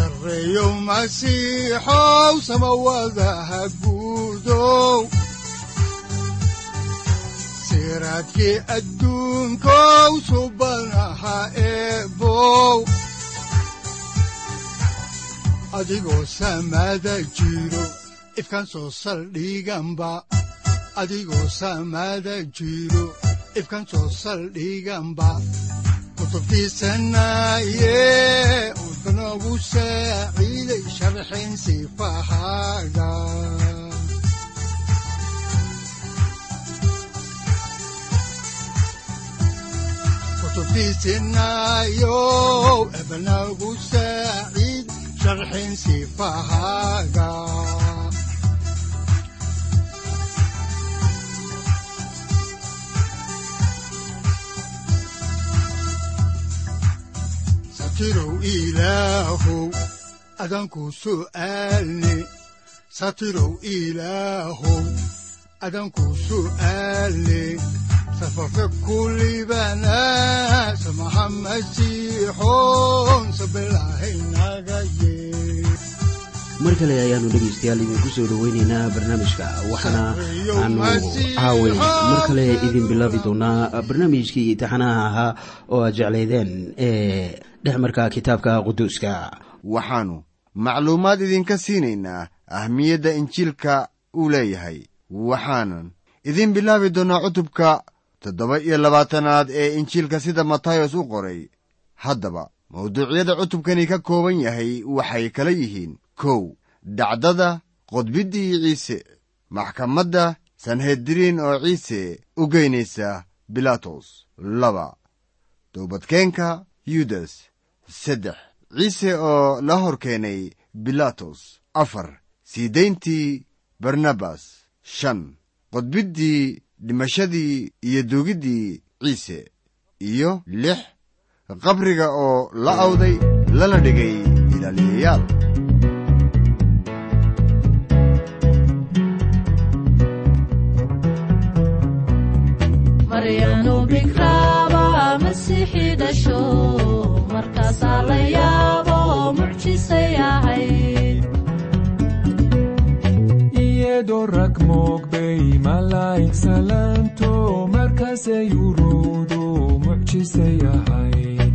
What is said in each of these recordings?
sareyow masiixow samawadaha guudow siraadkii adduunkow subanaha eebow adigoo samada jiro ifkan soo saldhiganba adigoo samada jiro ifkan soo saldhiganba kutubtiisanaye udanogu saaciiday sharxin sifahaaga kutubtiisinayow ebanagu saaciid sharxin sifahaaga satirow ilaahow adanku su'aalne satirow ilaahow adanku su'aalne safarka kulibana samaha masiixoon sabilahaynaga yee mar kale ayaanu dhegaystayaal idinku soo dhoweyneynaa barnaamijka waxaana aanu caaway mar kale idin bilaabi doonaa barnaamijkii taxanaha ahaa oo aad jeclaydeen ee dhexmarka kitaabka quduuska. Waxaannu macluumaad idinka siinaynaa ahmiyadda injiilka uu leeyahay. Waxaanan idin bilaabi doonnaa cutubka toddoba iyo labaatanaad ee injiilka sida matayos u qoray. Haddaba mawduucyada cutubkani ka kooban yahay waxay kala yihiin kow dhacdada qodbiddii ciise maxkamadda sanhedriin oo ciise u geynaysa bilatos laba toobadkeenka yudas saddex. Ciise oo la hor keenay bilatos afar. Sii dayntii barnabas. Shan. Qodbiddii dhimashadii iyo duugiddii ciise. Iyo lix. Qabriga oo la awday lana dhigay ilaaliyayaal maryanu bikraaba masiixii dhasho markaasaa la yaabo mucjisay ahayd iyadoo rag moogbay malaa'ig salaanto markaasay uruudu mucjisay ahayd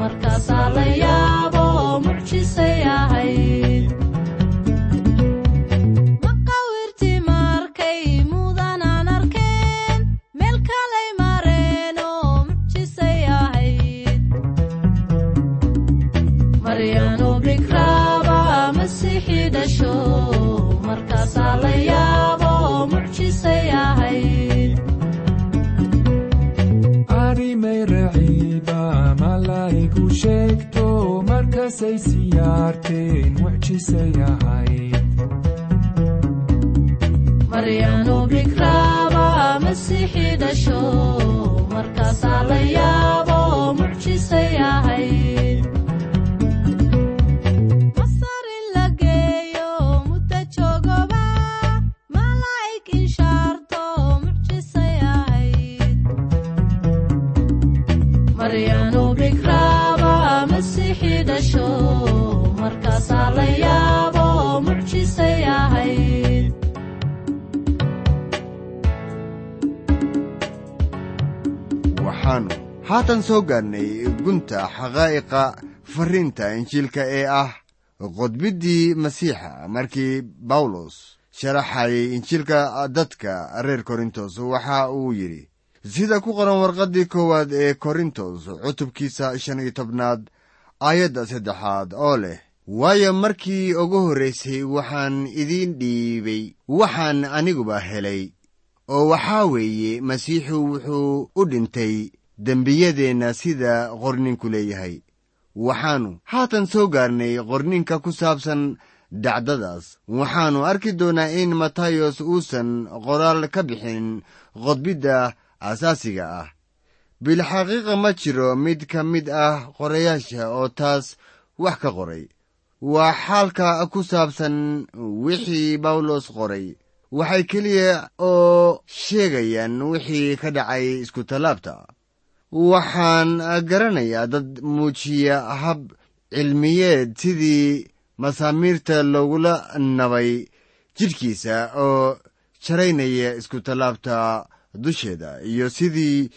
markaasaa la yaabo mucjisay ahayd markaasaa haatan soo gaarnay gunta xaqaa'iqa farriinta injiilka ee ah qodbiddii masiixa markii bawlos sharaxayay injiilka dadka reer korintos. Waxa uu yidhi sida ku qoran warqaddii koowaad ee korintos cutubkiisa shan iyo tobnaad aayadda saddexaad oo leh waayo markii ugu horraysay waxaan idiin dhiibay waxaan aniguba helay. Oo waxaa weeye masiixu wuxuu u dhintay dembiyadeenna sida qorninku leeyahay. Waxaannu haatan soo gaarnay qorninka ku saabsan dhacdadaas. Waxaannu arki doonnaa in matayos uusan qoraal ka bixin qodbidda asaasiga ah. Bilxaqiiqa ma jiro mid ka mid ah qorayaasha oo taas wax ka qoray. Waa xaalka ku saabsan wixii bawlos qoray. Waxay keliya oo sheegayaan wixii ka dhacay iskutallaabta waxaan garanayaa dad muujiya hab cilmiyeed sidii masaamiirta loogula nabay jidhkiisa oo jaraynaya iskutallaabta dusheeda iyo sidii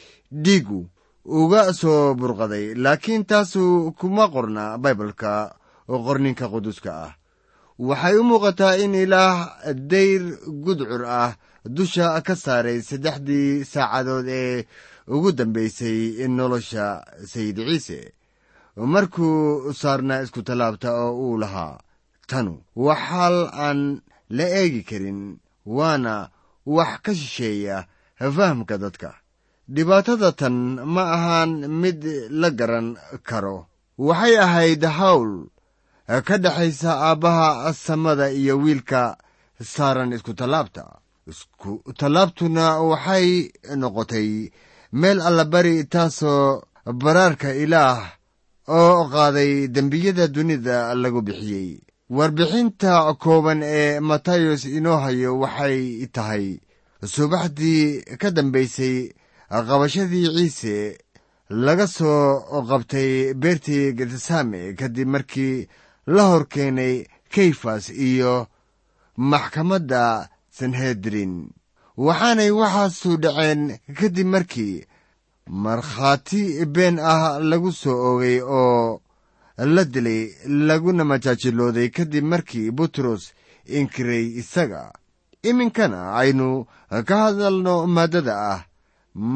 dhiigu uga soo burqaday. Laakiin taasu kuma qorna baibalka oo qorninka quduska ah. Waxay u muuqataa in ilaah dayr gudcur ah dusha ka saaray saddexdii saacadood ee ugu dambaysay nolosha sayid ciise. Markuu saarnaa iskutallaabta oo uu lahaa tanu waa xaal aan la eegi karin waana wax ka shisheeya fahamka dadka. Dhibaatada tan ma ahaan mid la garan karo. Waxay ahayd hawl ka dhexaysa aabbaha samada iyo wiilka saaran iskutallaabta iskutallaabtuna waxay noqotay meel allabari taasoo baraarka ilaah oo qaaday dembiyada dunida lagu bixiyey. Warbixinta kooban ee matayos inoo hayo waxay tahay subaxdii ka dambaysay qabashadii ciise laga soo qabtay beertii getesame kadib markii la hor keenay kayfas iyo maxkamadda sanhedrin waxaanay waxaasu dhaceen kadib markii markhaati been ah lagu soo oogay oo la dilay laguna majaajilooday kadib markii butros inkiray isaga. Iminkana aynu ka hadalno maaddada ah.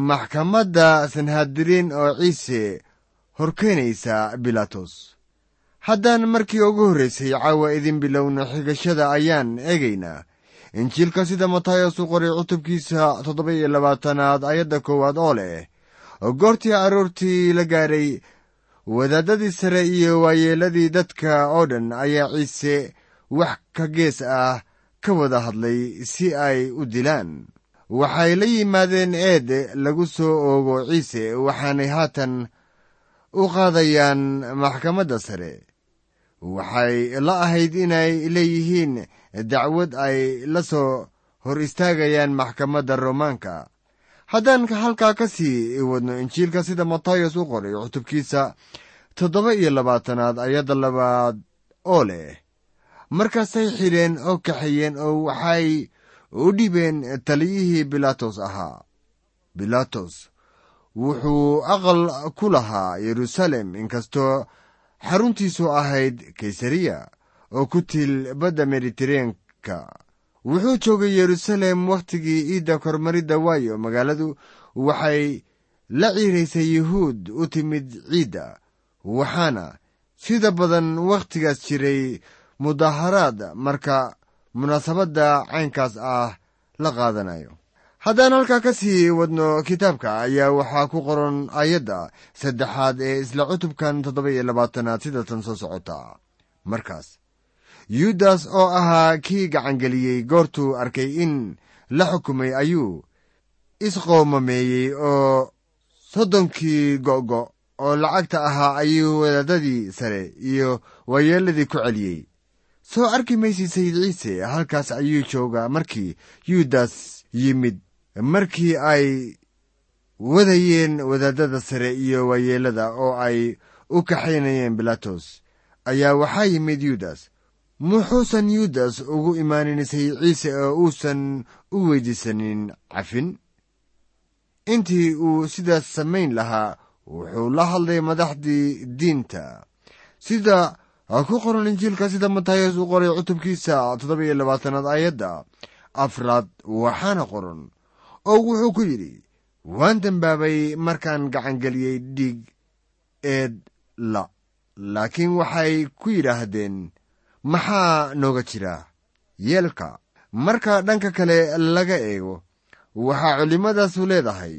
Maxkamadda sanhadiriin oo ciise horkeenaysa bilaatos haddaan markii ugu horraysay caawa idin bilowno xigashada ayaan eegaynaa injiilka sida matayos u qoray cutubkiisa toddoba iyo labaatanaad ayadda koowaad oo leh goortii aroortii la gaadhay wadaaddadii sare iyo waayeelladii dadka oo dhan ayaa ciise wax ka gees ah ka wada hadlay si ay u dilaan. Waxay la yimaadeen eed lagu soo oogo ciise waxaanay haatan u qaadayaan maxkamadda sare waxay la ahayd inay leeyihiin dacwad ay la soo hor istaagayaan maxkamadda roomaanka. Haddaan halkaa ka sii wadno injiilka sida matayos u qoray cutubkiisa toddoba iyo labaatanaad ayadda labaad oo leh markaasay xidheen oo kaxeeyeen oo waxay u dhibeen taliyihii bilaatos ahaa. Bilaatos wuxuu aqal ku lahaa yeruusaalem inkastoo xaruntiisu ahayd kaysariya oo ku til badda mediteraneanka wuxuu joogay yeruusaalem wakhtigii iidda kormaridda waayo. Magaaladu waxay la ciiraysay yuhuud u timid ciidda waxaana sida badan wakhtigaas jiray mudaharaad marka munaasabadda caynkaas ah la qaadanayo haddaan halkaa ka sii wadno kitaabka ayaa waxaa ku qoran ayadda saddexaad ee isla cutubkan toddoba iyo labaatanaad sida tan soo socota. Markaas yuudas oo ahaa kii gacangeliyey goortuu arkay in la xukumay ayuu isqoomameeyey oo soddonkii go'go oo lacagta ahaa ayuu wadaadadii sare iyo waayeelladii ku celiyey. Soo arki maysid sayid ciise halkaas ayuu joogaa markii yuudas yimid markii ay wadayeen wadaadada sare iyo waayeellada oo ay u kaxaynayeen bilatos ayaa waxaa yimid yuudas muxuusan yuudas ugu imaanin sayid ciise oo uusan u weydiisanin cafin. Intii uu sidaas samayn lahaa wuxuu la hadlay madaxdii diinta. Sida ku qoran injiilka sida matayas u qoray cutubkiisa toddoba iyo labaatanaad aayadda afraad waxaana qoran oo wuxuu ku yidhi waan dembaabay markaan gacangeliyey dhiig eed la laakiin waxay ku yidhaahdeen maxaa nooga jira? Yeelka marka dhanka kale laga eego waxaa culimmadaasu leedahay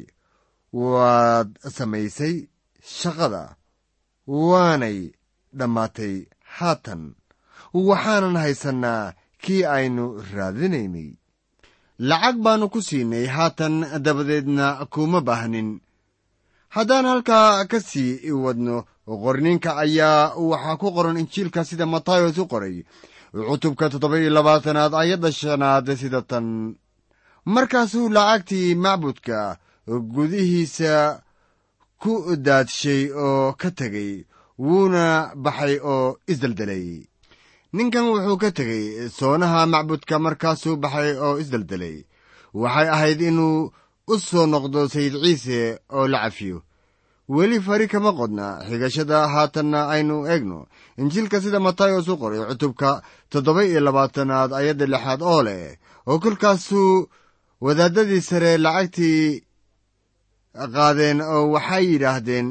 waad samaysay shaqada waanay dhammaatay haatan waxaanan haysannaa kii aynu raadinaynay lacag baannu ku siinay haatan dabadeedna kuma baahnin haddaan halkaa ka sii wadno qorninka ayaa waxaa ku qoran injiilka sida matayos u qoray cutubka toddoba iyo labaatanaad ayadda shanaad sida tan. Markaasuu lacagtii macbudka gudihiisa ku daadshay oo ka tegey wuuna baxay oo isdeldelay ninkan wuxuu ka tegey soonaha macbudka markaasuu baxay oo isdeldelay waxay ahayd inuu u soo noqdo sayid ciise oo la cafiyo. Weli fari kama qodna xigashada haatanna aynu eegno. Injiilka sida matayos u qoray cutubka toddoba iyo labaatanaad ayadda lixaad oo leh oo kolkaasuu wadaadadii sare lacagtii qaadeen oo waxay yidhaahdeen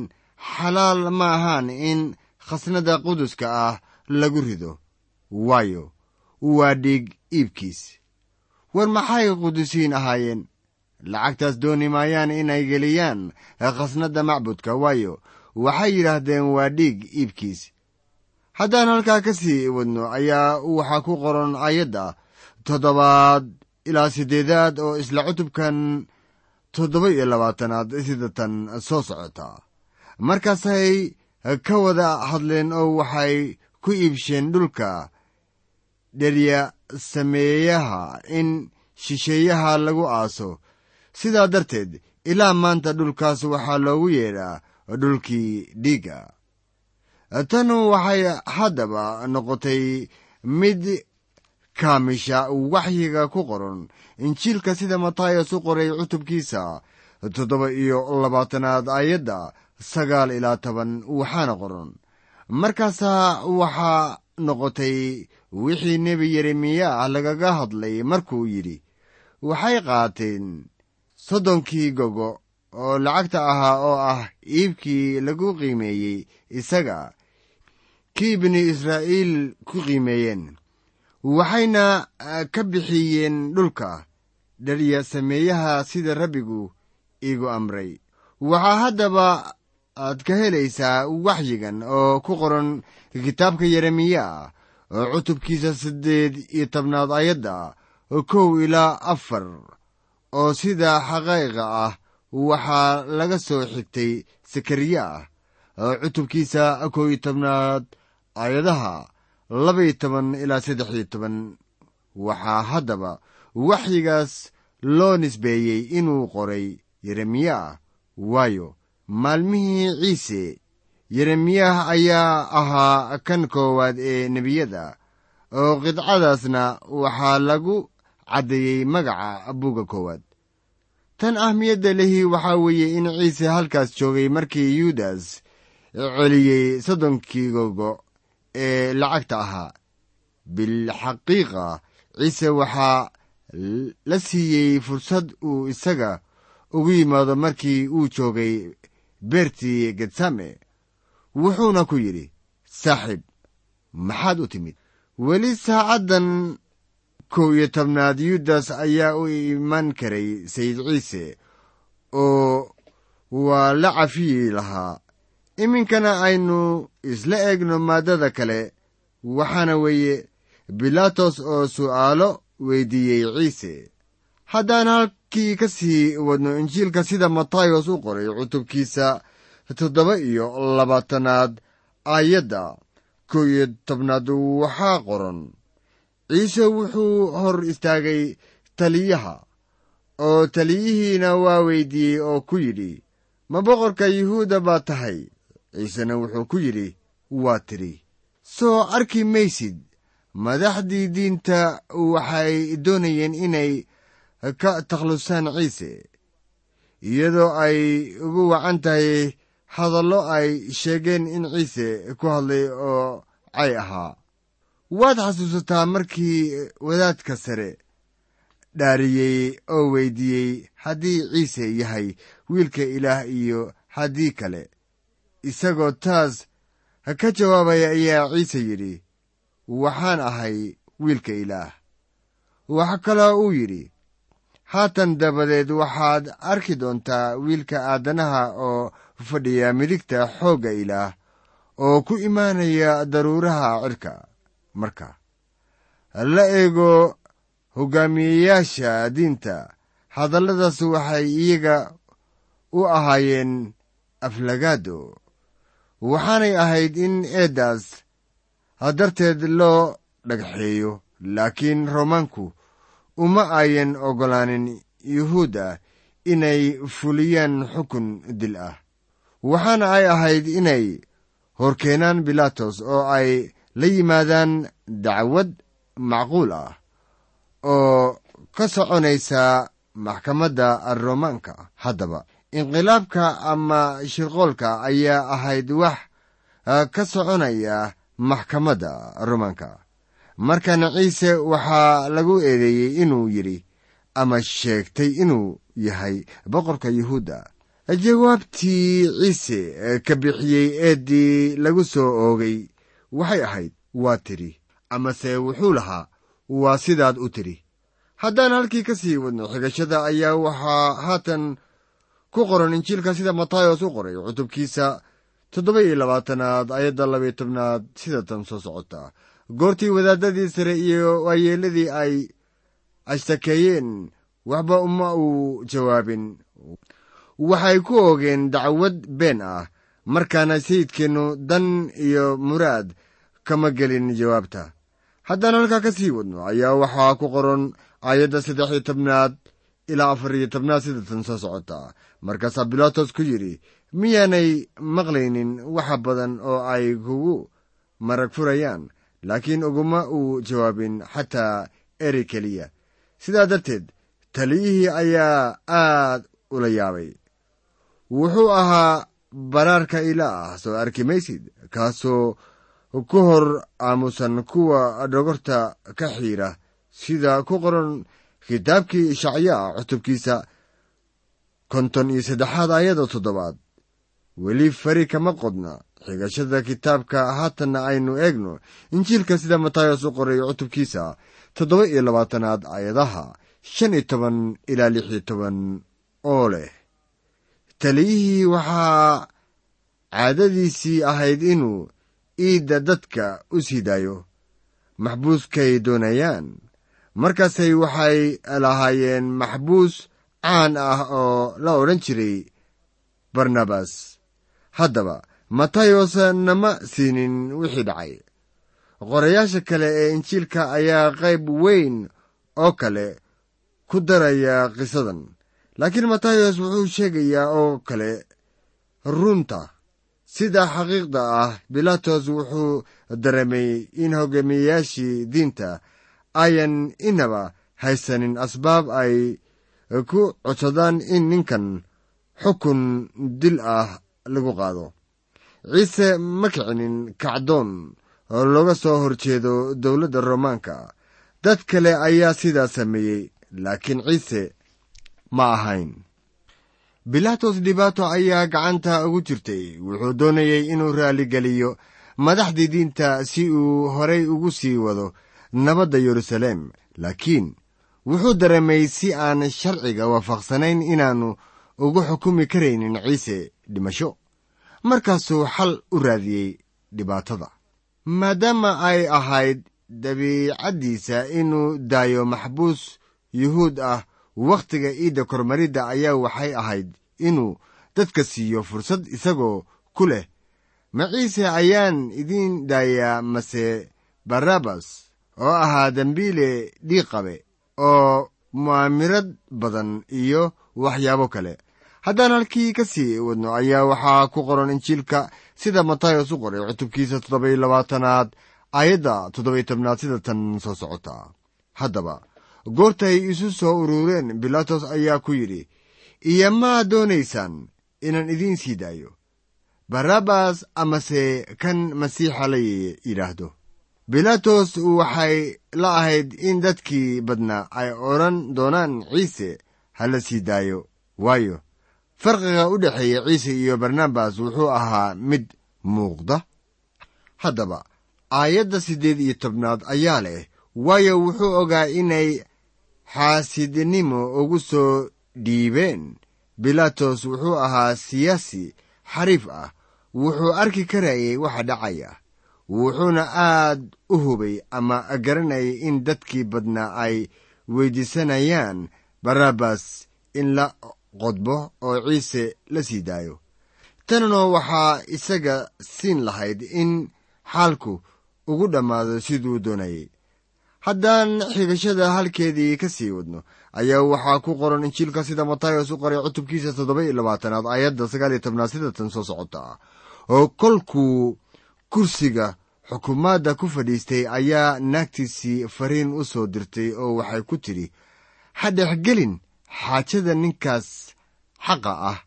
xalaal ma ahaan in khasnada quduska ah lagu rido waayo waa dhiig iibkiis. War maxay qudusiin ahaayeen? Lacagtaas dooni maayaan inay geliyaan khasnadda macbudka waayo waxay yidhaahdeen waa dhiig iibkiis. Haddaan halkaa ka sii wadno ayaa waxaa ku qoran ayadda toddobaad ilaa siddeedaad oo isla cutubkan toddoba iyo labaatanaad sida tan soo socota. Markaasay ka wada hadleen oo waxay ku iibsheen dhulka dherya sameeyaha in shisheeyaha lagu aaso. Sidaa darteed ilaa maanta dhulkaas waxaa loogu yeedhaa dhulkii dhiigga. Tan waxay haddaba noqotay mid kaamisha waxyiga ku qoran. Injiilka sida matayas u qoray cutubkiisa toddoba iyo labaatanaad ayadda sagaal ilaa toban waxaana qoran. Markaasaa waxaa noqotay wixii nebi yeremiya ah lagaga hadlay markuu yidhi waxay qaateen soddonkii gogo oo lacagta ahaa oo ah iibkii lagu qiimeeyey isaga kii bini israa'iil ku qiimeeyeen waxayna ka bixiyeen dhulka dharya sameeyaha sida rabbigu iigu amray. Waxaa haddaba aad ka helaysaa waxyigan oo ku qoran kitaabka yeremiya oo cutubkiisa siddeed iyo tobnaad ayadda kow ilaa afar oo sida xaqaa'iqa ah waxaa laga soo xigtay sakariya ah oo cutubkiisa kow iyo tobnaad aayadaha labaiyo toban ilaa saddex iyo toban. Waxaa haddaba waxyigaas loo nisbeeyey inuu qoray yeremiya waayo maalmihii ciise yeremiyah ayaa ahaa kan koowaad ee nebiyada oo qidcadaasna waxaa lagu caddeeyey magaca buugga koowaad. Tan ahmiyadda lehi waxaa weeye in ciise halkaas joogay markii yuudas celiyey soddonkii gogo ee lacagta ahaa. Bilxaqiiqa ciise waxaa la siiyey fursad uu isaga ugu yimaado markii uu joogay beertii getsame wuxuuna ku yidhi saaxiib maxaad u timid? Weli saacaddan kow iyo tobnaad yudas ayaa u iman karay sayid ciise oo waa la cafiyi lahaa. Iminkana aynu isla eegno maaddada kale waxaana weeye bilaatos oo su'aalo weydiiyey ciise. Haddaan halkii ka sii wadno injiilka sida matayos u qoray cutubkiisa toddoba iyo labaatanaad aayadda kow iyo tobnaad waxaa qoran. Ciise wuxuu hor istaagay taliyaha oo taliyihiina waa weydiiyey oo ku yidhi ma boqorka yuhuudda baa tahay? Ciisena wuxuu ku yidhi waa tidhi soo arki maysid madaxdii diinta waxay doonayeen inay ka takhlusaan ciise iyadoo ay ugu wacan tahay hadallo ay sheegeen in ciise ku hadlay oo cay ahaa. Waad xasuusataa markii wadaadka sare dhaariyey oo weydiiyey haddii ciise yahay wiilka ilaah iyo haddii kale. Isagoo taas ka jawaabaya ayaa ciise yidhi waxaan ahay wiilka ilaah. Waxa kaloo uu yidhi haatan dabadeed waxaad arki doontaa wiilka aadanaha oo fadhiya midigta xoogga ilaah oo ku imaanaya daruuraha cirka. Marka la eego hoggaamiyeyaasha diinta. Hadalladaas waxay iyaga u ahaayeen aflagaado. Waxaanay ahayd in eeddaas darteed loo dhagxeeyo laakiin roomaanku uma ayan oggolaanin yuhuudda inay fuliyaan xukun dil ah. Waxaana ay ahayd inay horkeenaan bilaatos oo ay la yimaadaan dacwad macquul ah oo ka soconaysa maxkamadda roomaanka haddaba. Inqilaabka ama shirqoolka ayaa ahayd wax ka soconaya maxkamadda roomaanka markana ciise waxaa lagu eedeeyey inuu yidhi ama sheegtay inuu yahay boqorka yuhuudda. Jawaabtii ciise ka bixiyey eeddii lagu soo oogay waxay ahayd waa tidhi amase wuxuu lahaa waa sidaad u tidhi haddaan halkii ka sii wadno xigashada ayaa waxaa haatan ku qoran injiilka sida matayos u qoray cutubkiisa toddoba iyo labaatanaad ayadda labaiyo tobnaad sida tan soo socota goortii wadaadadii sare iyo waayeelladii ay ashtakeeyeen waxba uma uu jawaabin. Waxay ku ogeen dacwad been ah markaana sayidkeennu dan iyo muraad kama gelin jawaabta. Haddaan halkaa ka sii wadno ayaa waxaa ku qoran aayadda saddex iyo tobnaad ilaa afar iyo tobnaad sida tan soo socota. Markaasaa bilaatos ku yidhi miyaanay maqlaynin waxa badan oo ay kugu marag furayaan laakiin uguma uu jawaabin xataa erey keliya. Sidaa darteed taliyihii ayaa aad ula yaabay. Wuxuu ahaa baraarka ilaah soo arki maysid kaasoo ku hor aamusan kuwa dhogorta ka xiira. Sida ku qoran kitaabkii ishacyaa cutubkiisa konton iyo saddexaad ayada toddobaad weli fari kama qodna. Xigashada kitaabka haatanna aynu eegno. Injiilka sida matayos u qoray cutubkiisa toddoba iyo labaatanaad aayadaha shan iyo toban ilaa lix iyo toban oo leh taliyihii waxaa caadadiisii ahayd inuu iidda dadka u sii daayo. Maxbuuskay doonayaan. Markaasay waxay lahaayeen maxbuus caan ah oo la odhan jiray barnabas haddaba matayos nama siinin wixii dhacay. Qorayaasha kale ee injiilka ayaa qayb weyn oo kale ku daraya qisadan. Laakiin matayos wuxuu sheegayaa oo kale runta sida xaqiiqda ah bilaatos wuxuu dareemay in hogaamiyeyaashii diinta ayan inaba haysanin asbaab ay ku codsadaan in ninkan xukun dil ah lagu qaado. Ciise ma kicinin kacdoon oo looga soo horjeedo dowladda roomaanka. Dad kale ayaa sidaa sameeyey laakiin ciise ma ahayn. Bilaatos dhibaato ayaa gacanta ugu jirtay. Wuxuu doonayey inuu raalligeliyo madaxdii diinta si uu horay ugu sii wado nabadda yeruusaleem laakiin wuxuu dareemay si aan sharciga waafaqsanayn inaannu ugu xukumi karaynin ciise dhimasho. Markaasuu xal u raadiyey dhibaatada. Maadaama ay ahayd dabiicaddiisa inuu daayo maxbuus yuhuud ah wakhtiga iidda kormaridda ayaa waxay ahayd inuu dadka siiyo fursad isagoo ku leh ma ciise ayaan idiin daayaa mase barabas oo ahaa dembiile dhiiqabe oo mu'aamirad badan iyo waxyaabo kale haddaan halkii ka sii wadno ayaa waxaa ku qoran injiilka sida matayos u qoray cutubkiisa toddoba-iyo labaatanaad aayadda toddoba-iyo tobnaad sida tan soo socota. Haddaba goortay isu soo urureen bilaatos ayaa ku yidhi iyo maa doonaysaan inaan idiin sii daayo. Barabas amase kan masiixa la yidhaahdo. Bilaatos waxay la ahayd in dadkii badnaa ay odhan doonaan ciise ha la sii daayo. Waayo farqiga u dhexeeya ciise iyo barnabas wuxuu ahaa mid muuqda. Haddaba aayadda siddeed iyo tobnaad ayaa leh waayo wuxuu ogaa inay xaasidnimo ugu soo dhiibeen. Bilaatos wuxuu ahaa siyaasi xariif ah wuxuu arki karayay waxa dhacaya wuxuuna aad u hubay ama garanayay in dadkii badnaa ay weyddiisanayaan barabas in la qodbo oo ciise la sii daayo. Tanuna waxaa isaga siin lahayd in xaalku ugu dhammaado siduu doonayay haddaan xigashada halkeedii ka sii wadno ayaa waxaa ku qoran injiilka sida matayos u qoray cutubkiisa toddoba iyo labaatanaad aayadda sagaal iyo tobnaad sida tan soo socota oo kolkuu kursiga xukuumaadda ku fadhiistay ayaa naagtiisii fariin u soo dirtay oo waxay ku tidhi ha dhexgelin xaajada ninkaas xaqa ah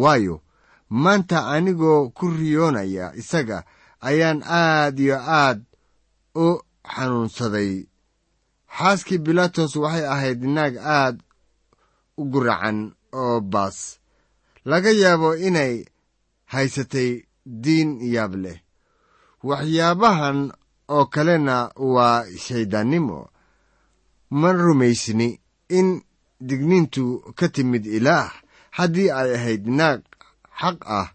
waayo maanta anigoo ku riyoonaya isaga ayaan aad iyo aad u xanuunsaday. Xaaskii bilaatos waxay ahayd naag aad u guracan oo baas. Laga yaabo inay haysatay diin yaab leh. Waxyaabahan oo kalena waa shayddaannimo ma rumaysni in digniintu ka timid ilaah haddii ay ahayd naag xaq ah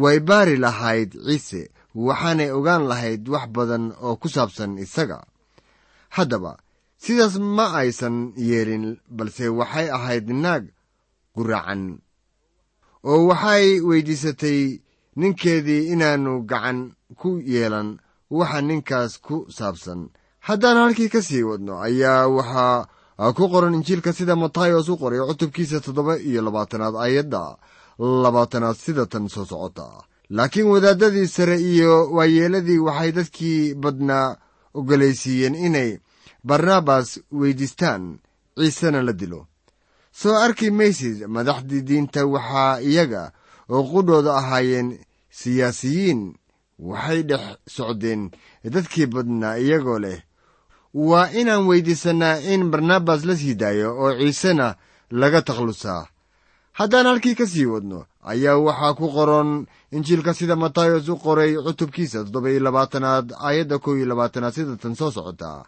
way baari lahayd ciise waxaanay ogaan lahayd wax badan oo ku saabsan isaga. Haddaba sidaas ma aysan yeelin balse waxay ahayd naag guracan oo waxay weyddiisatay ninkeedii inaannu gacan ku yeelan waxa ninkaas ku saabsan. Haddaan halkii ka sii wadno ayaa waxaa ku qoran injiilka sida matayos u qoray cutubkiisa toddoba iyo labaatanaad aayadda. Labaatanaad sida tan soo socota. Laakiin wadaaddadii sare iyo waayeeladii waxay dadkii badnaa ogolaysiiyeen inay barnabas weyddiistaan ciisena la dilo. Soo arki maysid madaxdii diinta waxaa iyaga oo qudhooda ahaayeen siyaasiyiin. Waxay dhex socdeen dadkii badnaa iyagoo leh waa inaan weyddiisannaa in barnabas la sii daayo oo ciisena laga takhlusaa. Haddaan halkii ka sii wadno ayaa waxaa ku qoran injiilka sida matayos u qoray cutubkiisa toddoba iyo labaatanaad aayadda kow iyo labaatanaad sida tan soo socota.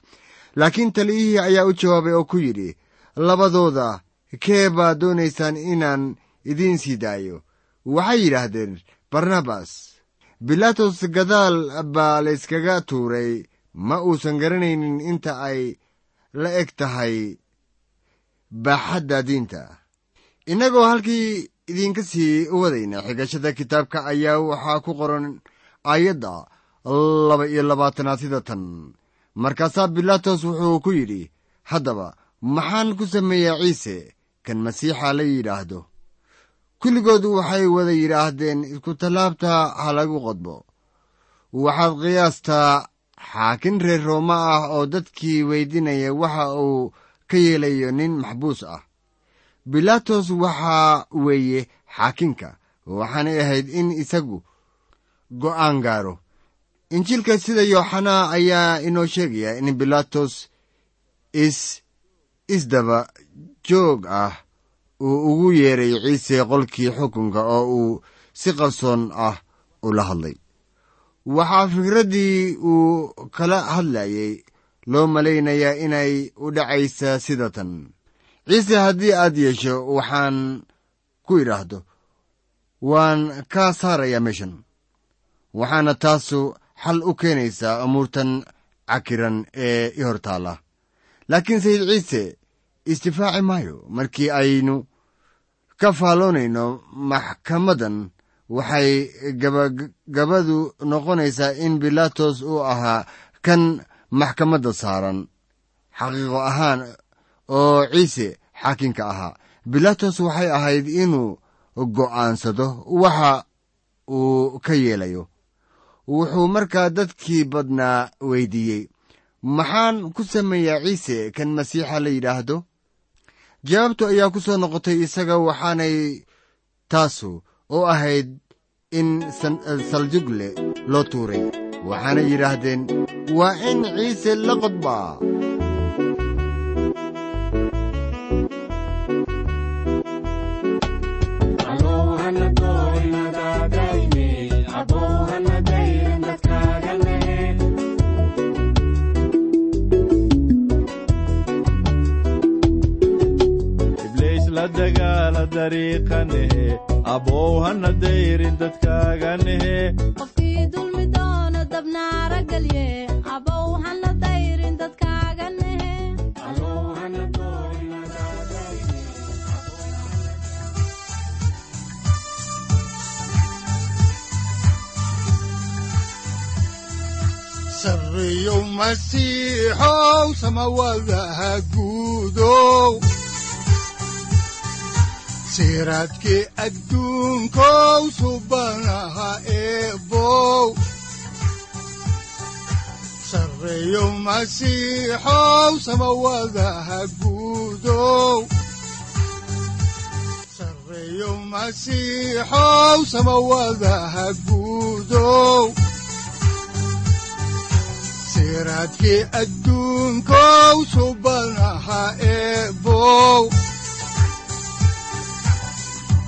Laakiin taliyihii ayaa u jawaabay oo ku yidhi labadooda kee baa doonaysaan inaan idiin sii daayo? Waxay yidhaahdeen barnabas bilaatos gadaal baa layskaga tuuray ma uusan garanaynin inta ay la eg tahay baaxadda diinta. Innagoo halkii idinka sii wadayna xigashada kitaabka ayaa waxaa ku qoran aayadda laba iyo labaatanaad sida tan. Markaasaa bilaatos wuxuu ku yidhi haddaba maxaan ku sameeyaa ciise? Kan masiixa la yidhaahdo. Kulligoodu waxay wada yidhaahdeen isku tallaabta ha lagu qodbo. Waxaad qiyaastaa xaakin reer rooma ah oo dadkii weydinaya waxa uu ka yeelayo nin maxbuus ah. Bilaatos waxaa weeye xaakinka waxaanay ahayd in isagu go'aan gaaro. Injiilka sida yooxanaa ayaa inoo sheegaya in bilaatos is isdaba joog ah uu ugu yeeray ciise qolkii xukunka oo uu si qarsoon ah ula hadlay waxaa fikraddii uu kala hadlayay loo malaynayaa inay u dhacaysa sida tan ciise haddii aad yeesho waxaan ku idhaahdo waan kaa saarayaa meeshan. Waxaana taasu xal u keenaysaa umuurtan cakiran ee i hor taalla. Laakiin sayid ciise isdifaaci maayo markii aynu ka faalloonayno maxkamaddan waxay gabagabadu noqonaysaa in bilaatos uu ahaa kan maxkamadda saaran xaqiiqo ahaan oo ciise xaakinka ahaa. Bilaatos waxay ahayd inuu go'aansado waxa uu ka yeelayo. Wuxuu markaa dadkii badnaa weydiiyey maxaan ku sameeyaa ciise kan masiixa la yidhaahdo? Jawaabtu ayaa ku soo noqotay isaga waxaanay taasu oo ahayd in saljugle loo tuuray. Waxaanay yidhaahdeen waa in ciise la qodbaa abow hana dayrin dadkaaganehe qofkii dulmi doono dabnaara gelye abow hana dayrin dadkaaga nehe. Sarriyow masiixow samawadaha guudow siraadkii adduunkow subanaha eebow sarreyow masiixow masiixow samawadaha guudow. Siraadkii adduunkow subanaha eebow